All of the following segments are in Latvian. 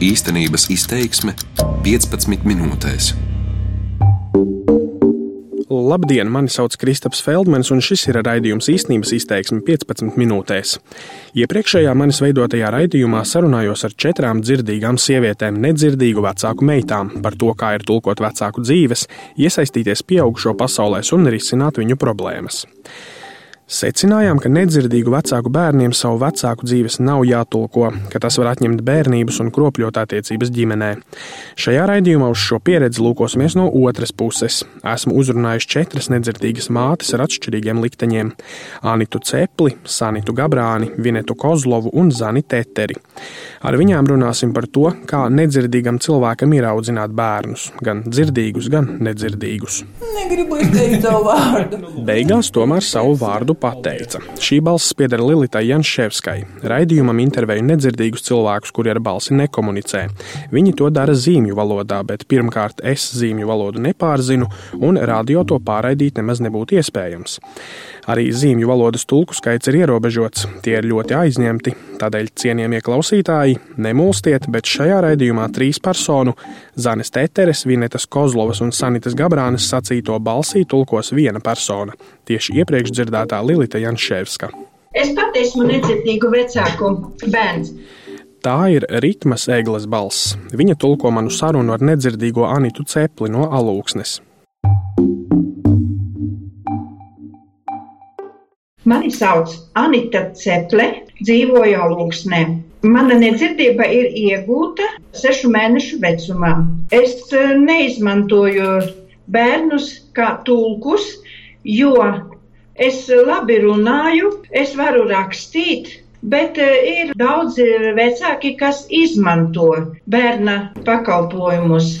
Īstenības izteiksme 15 minūtēs. Labdien, mani sauc Kristaps Feldmans, un šis ir raidījums īstenības izteiksme 15 minūtēs. Iepriekšējā manis veidotajā raidījumā sarunājos ar četrām dzirdīgām sievietēm, nedzirdīgu vecāku meitām par to, kā ir tulkot vecāku dzīves, iesaistīties pieaugušo pasaulēs un risināt viņu problēmas. Secinājām, ka nedzirdīgu vecāku bērniem savu vecāku dzīves nav jātulko, ka tas var atņemt bērnības un kropļot attiecības ģimenē. Šajā raidījumā uz šo pieredzi lūkosimies no otras puses. Esmu uzrunājuši četras nedzirdīgas mātes ar atšķirīgiem likteņiem - Anitu Cepli, Sanitu Gabrāni, Vinetu Kozlovu un Zani Teteri. Ar viņām runāsim par to, kā nedzirdīgam cilvēkam ir audzināt bērnus, gan dzirdīgus, gan nedzirdīgus. Negribu izteikt savu vārdu. Beigās tomēr savu vārdu pateica. Šī balss pieder Lilitai Janševskai. Raidījumam intervēju nedzirdīgus cilvēkus, kuri ar balsi nekomunicē. Viņi to dara zīmju valodā, bet pirmkārt es zīmju valodu nepārzinu, un radio to pārraidīt nemaz nebūtu iespējams. Arī zīmju valodas tulku skaits ir ierobežots, tie ir ļoti aizņemti. Tādēļ, cienījamie klausītāji, nemulstiet, bet šajā raidījumā trīs personu - Zanes Teteres, Vinetas Kozlovas un Sanitas Gabrānes sacīto balsī tulkos viena persona - tieši iepriekš dzirdētā Lilita Janšēvska. Es pat esmu nedzirdīgu vecāku bērns. Tā ir ritmas eglis balss. Viņa tulko manu sarunu ar nedzirdīgo Anitu Cepli no Alūksnes. Mani sauc Anita Ceple, dzīvoju Alūksnē. Mana nedzirdība ir iegūta sešu mēnešu vecumā. Es eh, neizmantoju bērnus kā tulkus, jo es labi runāju, es varu rakstīt, Bet eh, ir daudzi vecāki, kas izmanto bērna pakalpojumus.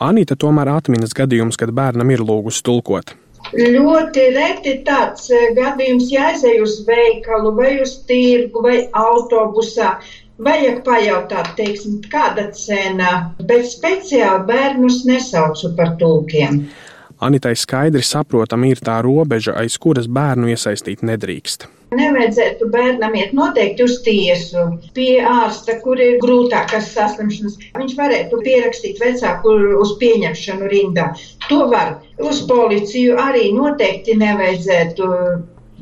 Anita tomēr atminas gadījumus, kad bērnam ir lūgusi tulkot. Ļoti reti tāds eh, gadījums jāizej uz veikalu, vai uz tirgu, vai autobusā. Vajag pajautāt, teiksim, kāda cena, bet speciāli bērnus nesaucu par tulkiem. Anitai skaidri saprotama ir tā robeža, aiz kuras bērnu iesaistīt nedrīkst. Nevajadzētu bērnam iet noteikti uz tiesu, pie ārsta, kur ir grūtākas saslimšanas. Viņš varētu pierakstīt vecāku uz pieņemšanu rindā. To var. Uz policiju arī noteikti nevajadzētu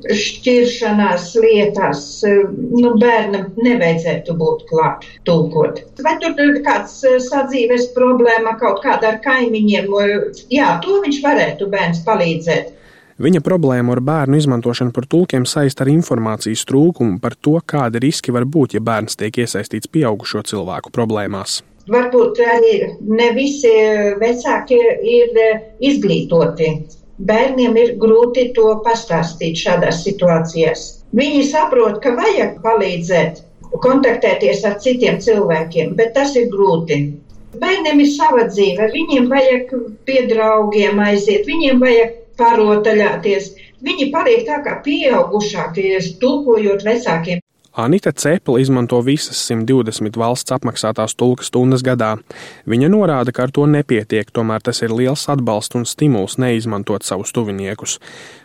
šķiršanās lietās, nu, bērnam nevajadzētu būt klāt, tūkot. Vai tur ir kāds sadzīves problēma kaut kāda ar kaimiņiem? Jā, to viņš varētu bērns palīdzēt. Viņa problēmu ar bērnu izmantošanu par tulkiem saista ar informācijas trūkumu par to, kādi riski var būt, ja bērns tiek iesaistīts pieaugušo cilvēku problēmās. Varbūt arī ne visi vecāki ir izglītoti bērniem ir grūti to pastāstīt šādās situācijās. Viņi saprot, ka vajag palīdzēt, kontaktēties ar citiem cilvēkiem, bet tas ir grūti. Bērniem ir sava dzīve, viņiem vajag pie draugiem aiziet, viņiem vajag parotaļāties. Viņi paliek tā kā pieaugušākie, tulkojot vecākiem. Anita Cepela izmanto visas 120 valsts apmaksātās tulka stundas gadā. Viņa norāda, ka ar to nepietiek, tomēr tas ir liels atbalsts un stimuls neizmantot savus tuviniekus.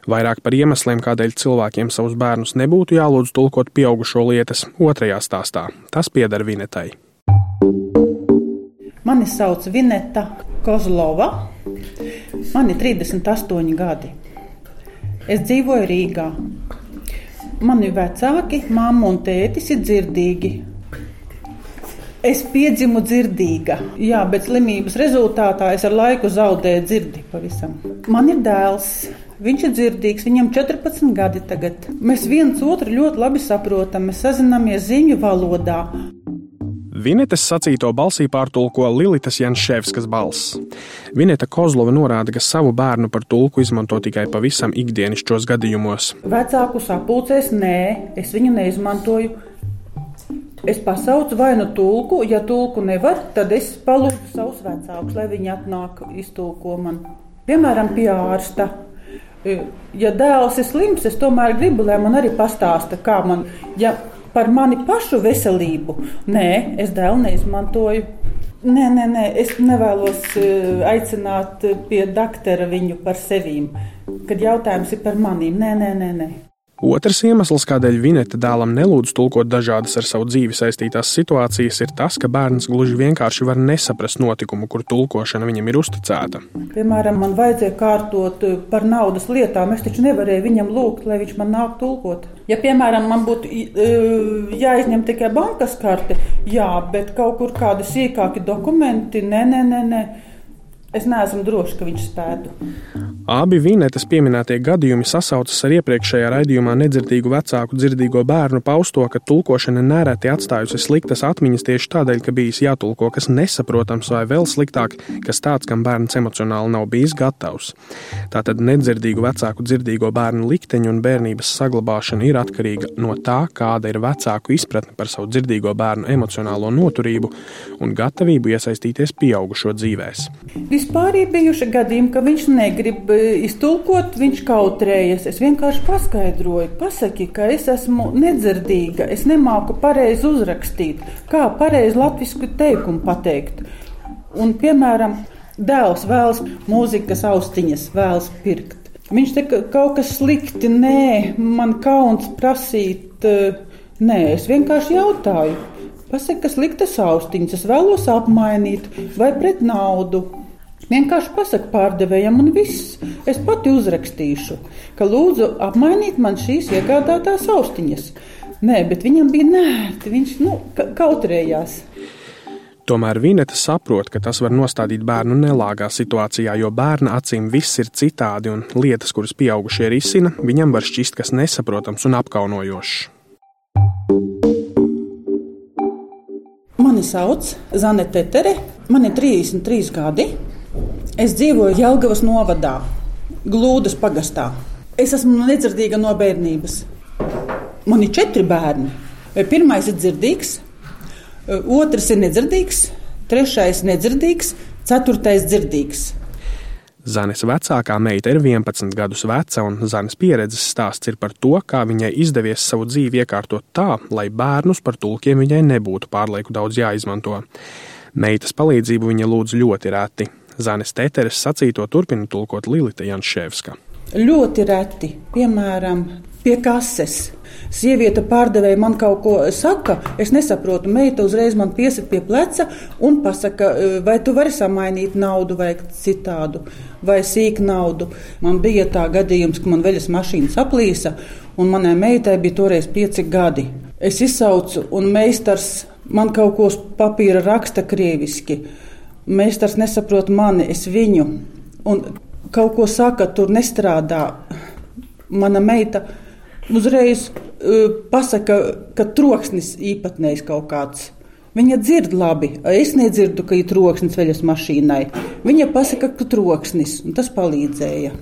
Vairāk par iemesliem, kādēļ cilvēkiem savus bērnus nebūtu jālūdz tulkot pieaugušo lietas, otrajā stāstā. Tas pieder Vinetai. Mani sauc Vineta Kozlova. Man ir 38 gadi. Es dzīvoju Rīgā. Mani vecāki, mamma un tētis ir dzirdīgi. Es piedzimu dzirdīga, jā, bet slimības rezultātā es ar laiku zaudēju dzirdi pavisam. Man ir dēls, viņš ir dzirdīgs, viņam 14 gadi tagad. Mēs viens otru ļoti labi saprotam, mēs sazināmies ziņu valodā. Vinetes sacīto balsī pārtulko Lilitas Janševskas balss. Vineta Kozlova norāda, ka savu bērnu par tulku izmanto tikai pavisam ikdienišķos gadījumos. Vecāku sapulcēs nē, es viņu neizmantoju. Es pasaucu vai nu tulku, ja tulku nevar, tad es palūdzu savus vecākus, lai viņi atnāk iztulko man. Piemēram, pie ārsta. Ja dēls ir slims, es tomēr gribu, lai man arī pastāsta, kā man. Ja par mani pašu veselību. Nē, es dēlu neizmantoju. Nē, nē, nē, es nevēlos eh, aicināt pie doktora viņu par sevi. Kad jautājums ir par maniem, nē, nē, nē. nē. Otrs iemesls, kādēļ Vineta dēlam nelūdz tulkot dažādas ar savu dzīvi saistītās situācijas, ir tas, ka bērns gluži vienkārši var nesaprast notikumu, kur tulkošana viņam ir uzticēta. Piemēram, man vajadzēja kārtot eh, par naudas lietām. Es taču nevarēju viņam lūgt, lai viņš man nāk tulkot. Ja, piemēram, man būtu eh, jāizņem tikai bankas karte, jā, bet kaut kur kādi sīkāki dokumenti, nē, nē, nē. nē. Es neesmu drošs, ka viņš spētu. Abi Vinetas pieminētie gadījumi sasaucas ar iepriekšējā raidījumā nedzirdīgu vecāku dzirdīgo bērnu pausto, ka tulkošana nereti atstājusi sliktas atmiņas tieši tādēļ, ka bijis jātulko kas nesaprotams vai vēl sliktāk, kas tāds, kam bērns emocionāli nav bijis gatavs. Tātad nedzirdīgu vecāku dzirdīgo bērnu likteņu un bērnības saglabāšana ir atkarīga no tā, kāda ir vecāku izpratne par savu dzirdīgo bērnu emocionālo noturību un gatavību iesaistīties pieaugušo dzīvēs. Vispār ir bijuši gadījumi, ka viņš negrib iztulkot, viņš kautrējas. Es vienkārši paskaidroju, pasaki, ka es esmu nedzirdīga, es nemāku pareizi uzrakstīt, kā pareizi latviešu teikumu pateikt. Un, piemēram, dēls vēlas mūzikas austiņas, vēlas pirkt. Viņš te kaut kas slikti, nē, man kauns prasīt, nē, es vienkārši jautāju. Pasaka, kas liktas austiņas, es vēlos apmainīt vai pret naudu. Vienkārši pasakot pārdevējam, un viss. Es pati uzrakstīšu, ka lūdzu apmainīt man šīs iegādātās austiņas. Nē, bet viņam bija nērti, viņš nu, kautrējās. Tomēr Vineta saprot, ka tas var nostādīt bērnu nelāgā situācijā, jo bērna acīm viss ir citādi un lietas, kuras pieaugušie risina, viņam var šķist kas nesaprotams un apkaunojošs. Mani sauc Zanete Tere, man ir 33 gadi. Es dzīvoju Jelgavas novadā, Glūdas pagastā. Es esmu nedzirdīga no bērnības. Man ir četri bērni. Pirmais ir dzirdīgs, otrs ir nedzirdīgs, trešais nedzirdīgs, ceturtais dzirdīgs. Zanes vecākā meita ir 11 gadus veca, un Zanes pieredzes stāsts ir par to, kā viņai izdevies savu dzīvi iekārtot tā, lai bērnus par tulkiem viņai nebūtu pārlieku daudz jāizmanto. Meitas palīdzību viņa lūdz ļoti reti. Zanes Teteres sacīto turpina tulkot Lilita Janševska. Ļoti reti, piemēram, pie kases. Sieviete pārdevēja man kaut ko saka, es nesaprotu. Meita uzreiz man piesit pie pleca un pasaka, vai tu vari samainīt naudu vai citādu, vai sīk naudu. Man bija tā gadījums, ka man veļas mašīna saplīsa, un manai meitai bija toreiz pieci gadi. Es izsaucu, un meistars man kaut ko uz papīra raksta krieviski. Meistars nesaprot mani, es viņu. Un kaut ko saka, tur nestrādā. Mana meita uzreiz uh, pasaka, ka troksnis īpatnējs kaut kāds. Viņa dzird labi. Es nedzirdu, ka ir troksnis veļas mašīnai. Viņa pasaka, ka troksnis, un tas palīdzēja.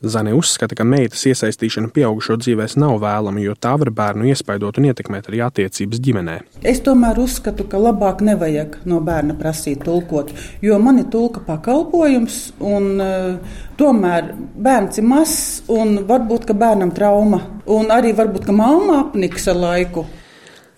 Zane uzskata, ka meitas iesaistīšana pieaugušo dzīvēs nav vēlama, jo tā var bērnu iespaidot un ietekmēt arī attiecības ģimenē. Es tomēr uzskatu, ka labāk nevajag no bērna prasīt tulkot, jo man ir tulka pakalpojums, un uh, tomēr bērns ir mazs, un varbūt bērnam trauma, un arī varbūt mamma apniks ar laiku.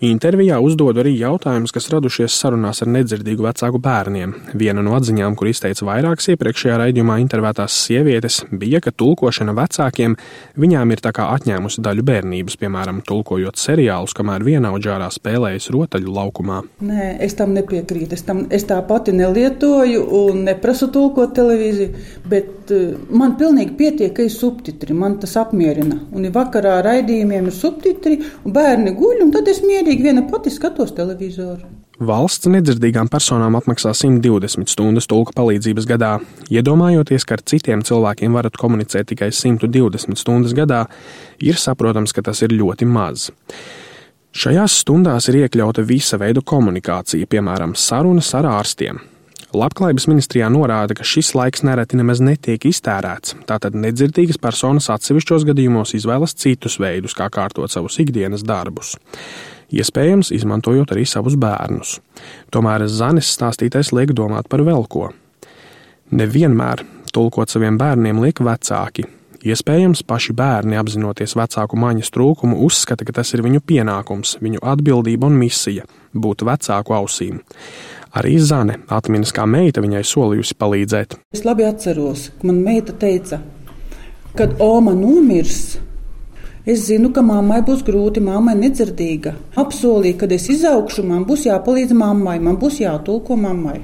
Intervijā uzdodu arī jautājumus, kas radušies sarunās ar nedzirdīgu vecāku bērniem. Viena no atziņām, kur izteica vairākas iepriekšējā raidījumā intervētās sievietes, bija, ka tulkošana vecākiem viņām ir tā kā atņēmusi daļu bērnības, piemēram, tulkojot seriālus, kamēr vienaudžārā spēlējas rotaļu laukumā. Nē, es tam nepiekrītu. Es, tam, es tā pati nelietoju un neprasu tulkot televīziju, bet uh, man pilnīgi pietiek, ka ir subtitri. Man tas apmierina. Un ja vakarā raidījumiem ir subtitri, un bērni guļ, un tad es mierīgi mierīgi viena pati skatos televizoru. Valsts nedzirdīgām personām apmaksā 120 stundas tulka palīdzības gadā. Iedomājoties, ka ar citiem cilvēkiem varat komunicēt tikai 120 stundas gadā, ir saprotams, ka tas ir ļoti maz. Šajās stundās ir iekļauta visa veida komunikācija, piemēram, sarunas ar ārstiem. Labklājības ministrijā norāda, ka šis laiks nereti nemaz netiek iztērēts, tātad nedzirdīgas personas atsevišķos gadījumos izvēlas citus veidus, kā kārtot savus ikdienas darbus iespējams, izmantojot arī savus bērnus. Tomēr Zanes stāstītais liek domāt par vēl ko. Nevienmēr tulkot saviem bērniem liek vecāki. Iespējams, paši bērni, apzinoties vecāku maņas trūkumu, uzskata, ka tas ir viņu pienākums, viņu atbildība un misija - būt vecāku ausīm. Arī Zane atminas, kā meita viņai solījusi palīdzēt. Es labi atceros, ka man meita teica, kad Oma nomirs, Es zinu, ka mammai būs grūti, mammai nedzirdīga. Apsolīju, kad es izaugšu, man būs jāpalīdz mammai, man būs jātulko mammai.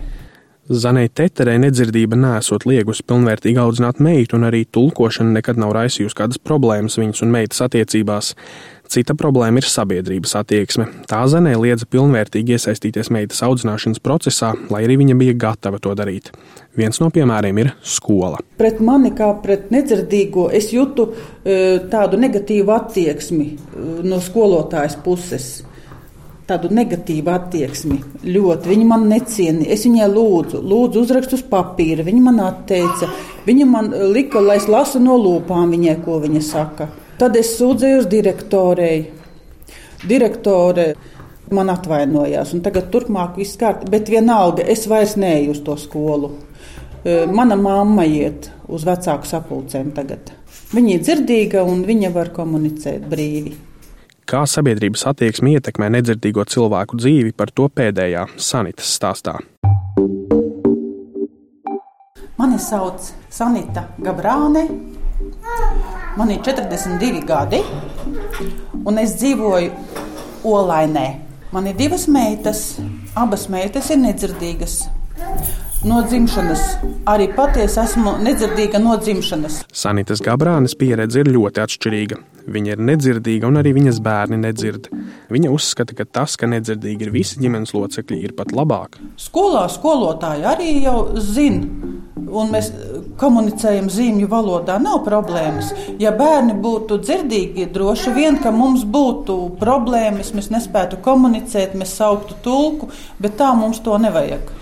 Zanai Teterei nedzirdība nesot liegus pilnvērtīgi audzināt meitu, un arī tulkošana nekad nav raisījusi kādas problēmas viņas un meitas attiecībās. Cita problēma ir sabiedrības attieksme. Tā Zanai liedza pilnvērtīgi iesaistīties meitas audzināšanas procesā, lai arī viņa bija gatava to darīt. Viens no piemēriem ir skola. Pret mani kā pret nedzirdīgo es jūtu e, tādu negatīvu attieksmi e, no skolotājas puses tādu negatīvu attieksmi. Ļoti. Viņa man necienīja. Es viņai lūdzu, lūdzu uzrakstu uz papīra. Viņa man atteica. Viņa man lika, lai es lasu no lūpām viņai, ko viņa saka. Tad es sūdzēju direktorei. Direktore man atvainojās, un tagad turpmāk viss kārtībā, bet vienalga es vairs neeju uz to skolu. E, mana mamma iet uz vecāku sapulcēm tagad. Viņa ir dzirdīga un viņa var komunicēt brīvi. Kā sabiedrības attieksme ietekmē nedzirdīgo cilvēku dzīvi, par to pēdējā Sanitas stāstā. Mani sauc Sanita Gabrāne. Man ir 42 gadi, un es dzīvoju Olainē. Man ir divas meitas, abas meitas ir nedzirdīgas. No dzimšanas arī patiesi esmu nedzirdīga no dzimšanas. Sanitas Gabrānes pieredze ir ļoti atšķirīga. Viņa ir nedzirdīga, un arī viņas bērni nedzird. Viņa uzskata, ka tas, ka nedzirdīgi ir visi ģimenes locekļi, ir pat labāk. Skolā skolotāji arī jau zina, un mēs komunicējam zīmju valodā. Nav problēmas. Ja bērni būtu dzirdīgi, droši vien, ka mums būtu problēmas, mēs nespētu komunicēt, mēs sauktu tulku, bet tā mums to nevajag.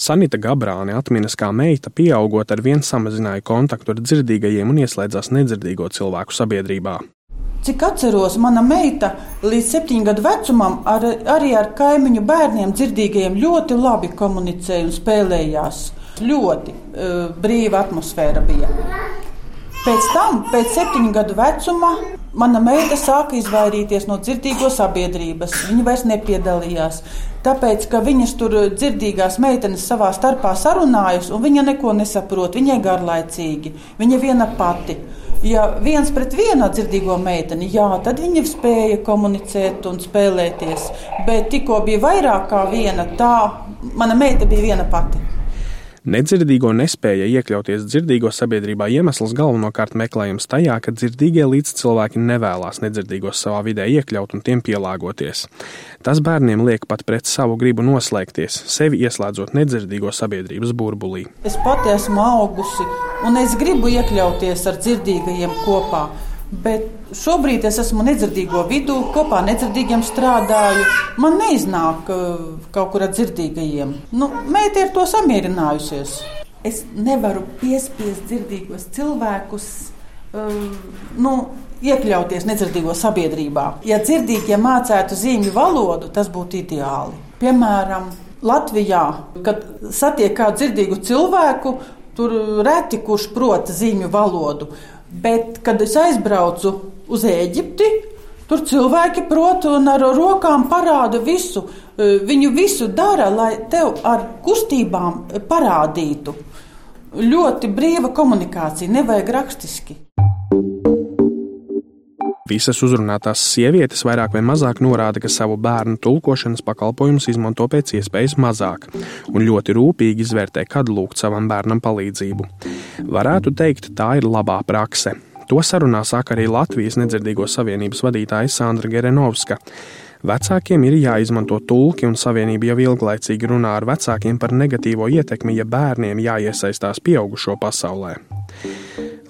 Sanita Gabrāne atminas, kā meita, pieaugot ar vien samazināja kontaktu ar dzirdīgajiem un ieslēdzās nedzirdīgo cilvēku sabiedrībā. Cik atceros, mana meita līdz septiņu gadu vecumam ar, arī ar kaimiņu bērniem dzirdīgajiem ļoti labi komunicēja un spēlējās. Ļoti uh, brīva atmosfēra bija. Pēc tam, pēc septiņu gadu vecuma, mana meita sāka izvairīties no dzirdīgo sabiedrības. Viņa vairs nepiedalījās. Tāpēc, ka viņas tur dzirdīgās meitenes savā starpā sarunājas, un viņa neko nesaprot, viņai garlaicīgi, viņa viena pati. Ja viens pret vienu dzirdīgo meiteni, jā, tad viņa spēja komunicēt un spēlēties. Bet tikko bija vairāk kā viena, tā mana meita bija viena pati. Nedzirdīgo nespēja iekļauties dzirdīgo sabiedrībā iemesls galvenokārt meklējams tajā, ka dzirdīgie līdzcilvēki nevēlas nedzirdīgos savā vidē iekļaut un tiem pielāgoties. Tas bērniem liek pat pret savu gribu noslēgties, sevi ieslēdzot nedzirdīgo sabiedrības burbulī. Es pati esmu augusi, un es gribu iekļauties ar dzirdīgajiem kopā. Bet šobrīd es esmu nedzirdīgo vidū, kopā ar nedzirdīgiem strādāju. Man neiznāk kaut kur ar dzirdīgajiem. Nu, Meita ir to samierinājusies. Es nevaru piespiest dzirdīgos cilvēkus uh, nu, iekļauties nedzirdīgo sabiedrībā. Ja dzirdīgie mācētu zīmju valodu, tas būtu ideāli. Piemēram, Latvijā, kad satiek kādu dzirdīgu cilvēku, tur reti kurš prot zīmju valodu. Bet, kad es aizbraucu uz Eģipti, tur cilvēki prot un ar rokām parāda visu. E, viņu visu dara, lai tev ar kustībām parādītu. Ļoti brīva komunikācija, nevajag rakstiski. Visas uzrunātās sievietes vairāk vai mazāk norāda, ka savu bērnu tulkošanas pakalpojumus izmanto pēc iespējas mazāk un ļoti rūpīgi izvērtē, kad lūgt savam bērnam palīdzību. Varētu teikt, tā ir labā prakse. To sarunā saka arī Latvijas nedzirdīgo savienības vadītāja Sandra Gerenovska. Vecākiem ir jāizmanto tulki, un savienība jau ilglaicīgi runā ar vecākiem par negatīvo ietekmi, ja bērniem jāiesaistās pieaugušo pasaulē.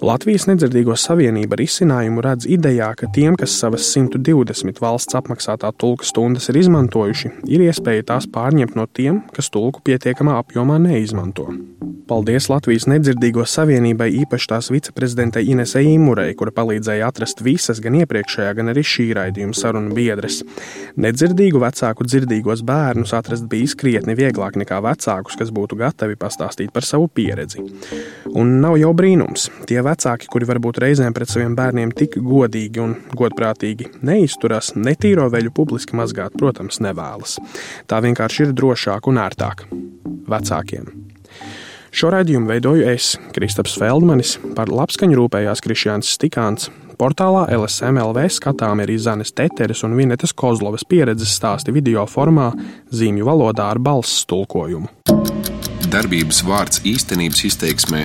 Latvijas nedzirdīgo savienība risinājumu redz idejā, ka tiem, kas savas 120 valsts apmaksātā tulka stundas ir izmantojuši, ir iespēja tās pārņemt no tiem, kas tulku pietiekamā apjomā neizmanto. Paldies Latvijas nedzirdīgo savienībai, īpaši tās viceprezidentei Inesei Imurei, kura palīdzēja atrast visas gan iepriekšējā, gan arī šī raidījuma sarunu biedres. Nedzirdīgu vecāku dzirdīgos bērnus atrast bija krietni vieglāk nekā vecākus, kas būtu gatavi pastāstīt par savu pieredzi. Un nav jau brīnums, tie vecāki, kuri varbūt reizēm pret saviem bērniem tik godīgi un godprātīgi neizturas, netīro veļu publiski mazgāt, protams, nevēlas. Tā vienkārši ir drošāk un ērtāk vecākiem. Šo raidījumu veidoju es, Kristaps Feldmanis, par labskaņu rūpējās Krišjāns Stikāns. Portālā LSMLV skatām ir Izanes Teteres un Vinetas Kozlovas pieredzes stāsti video formā, zīmju valodā ar balss tulkojumu. Darbības vārds īstenības izteiksmē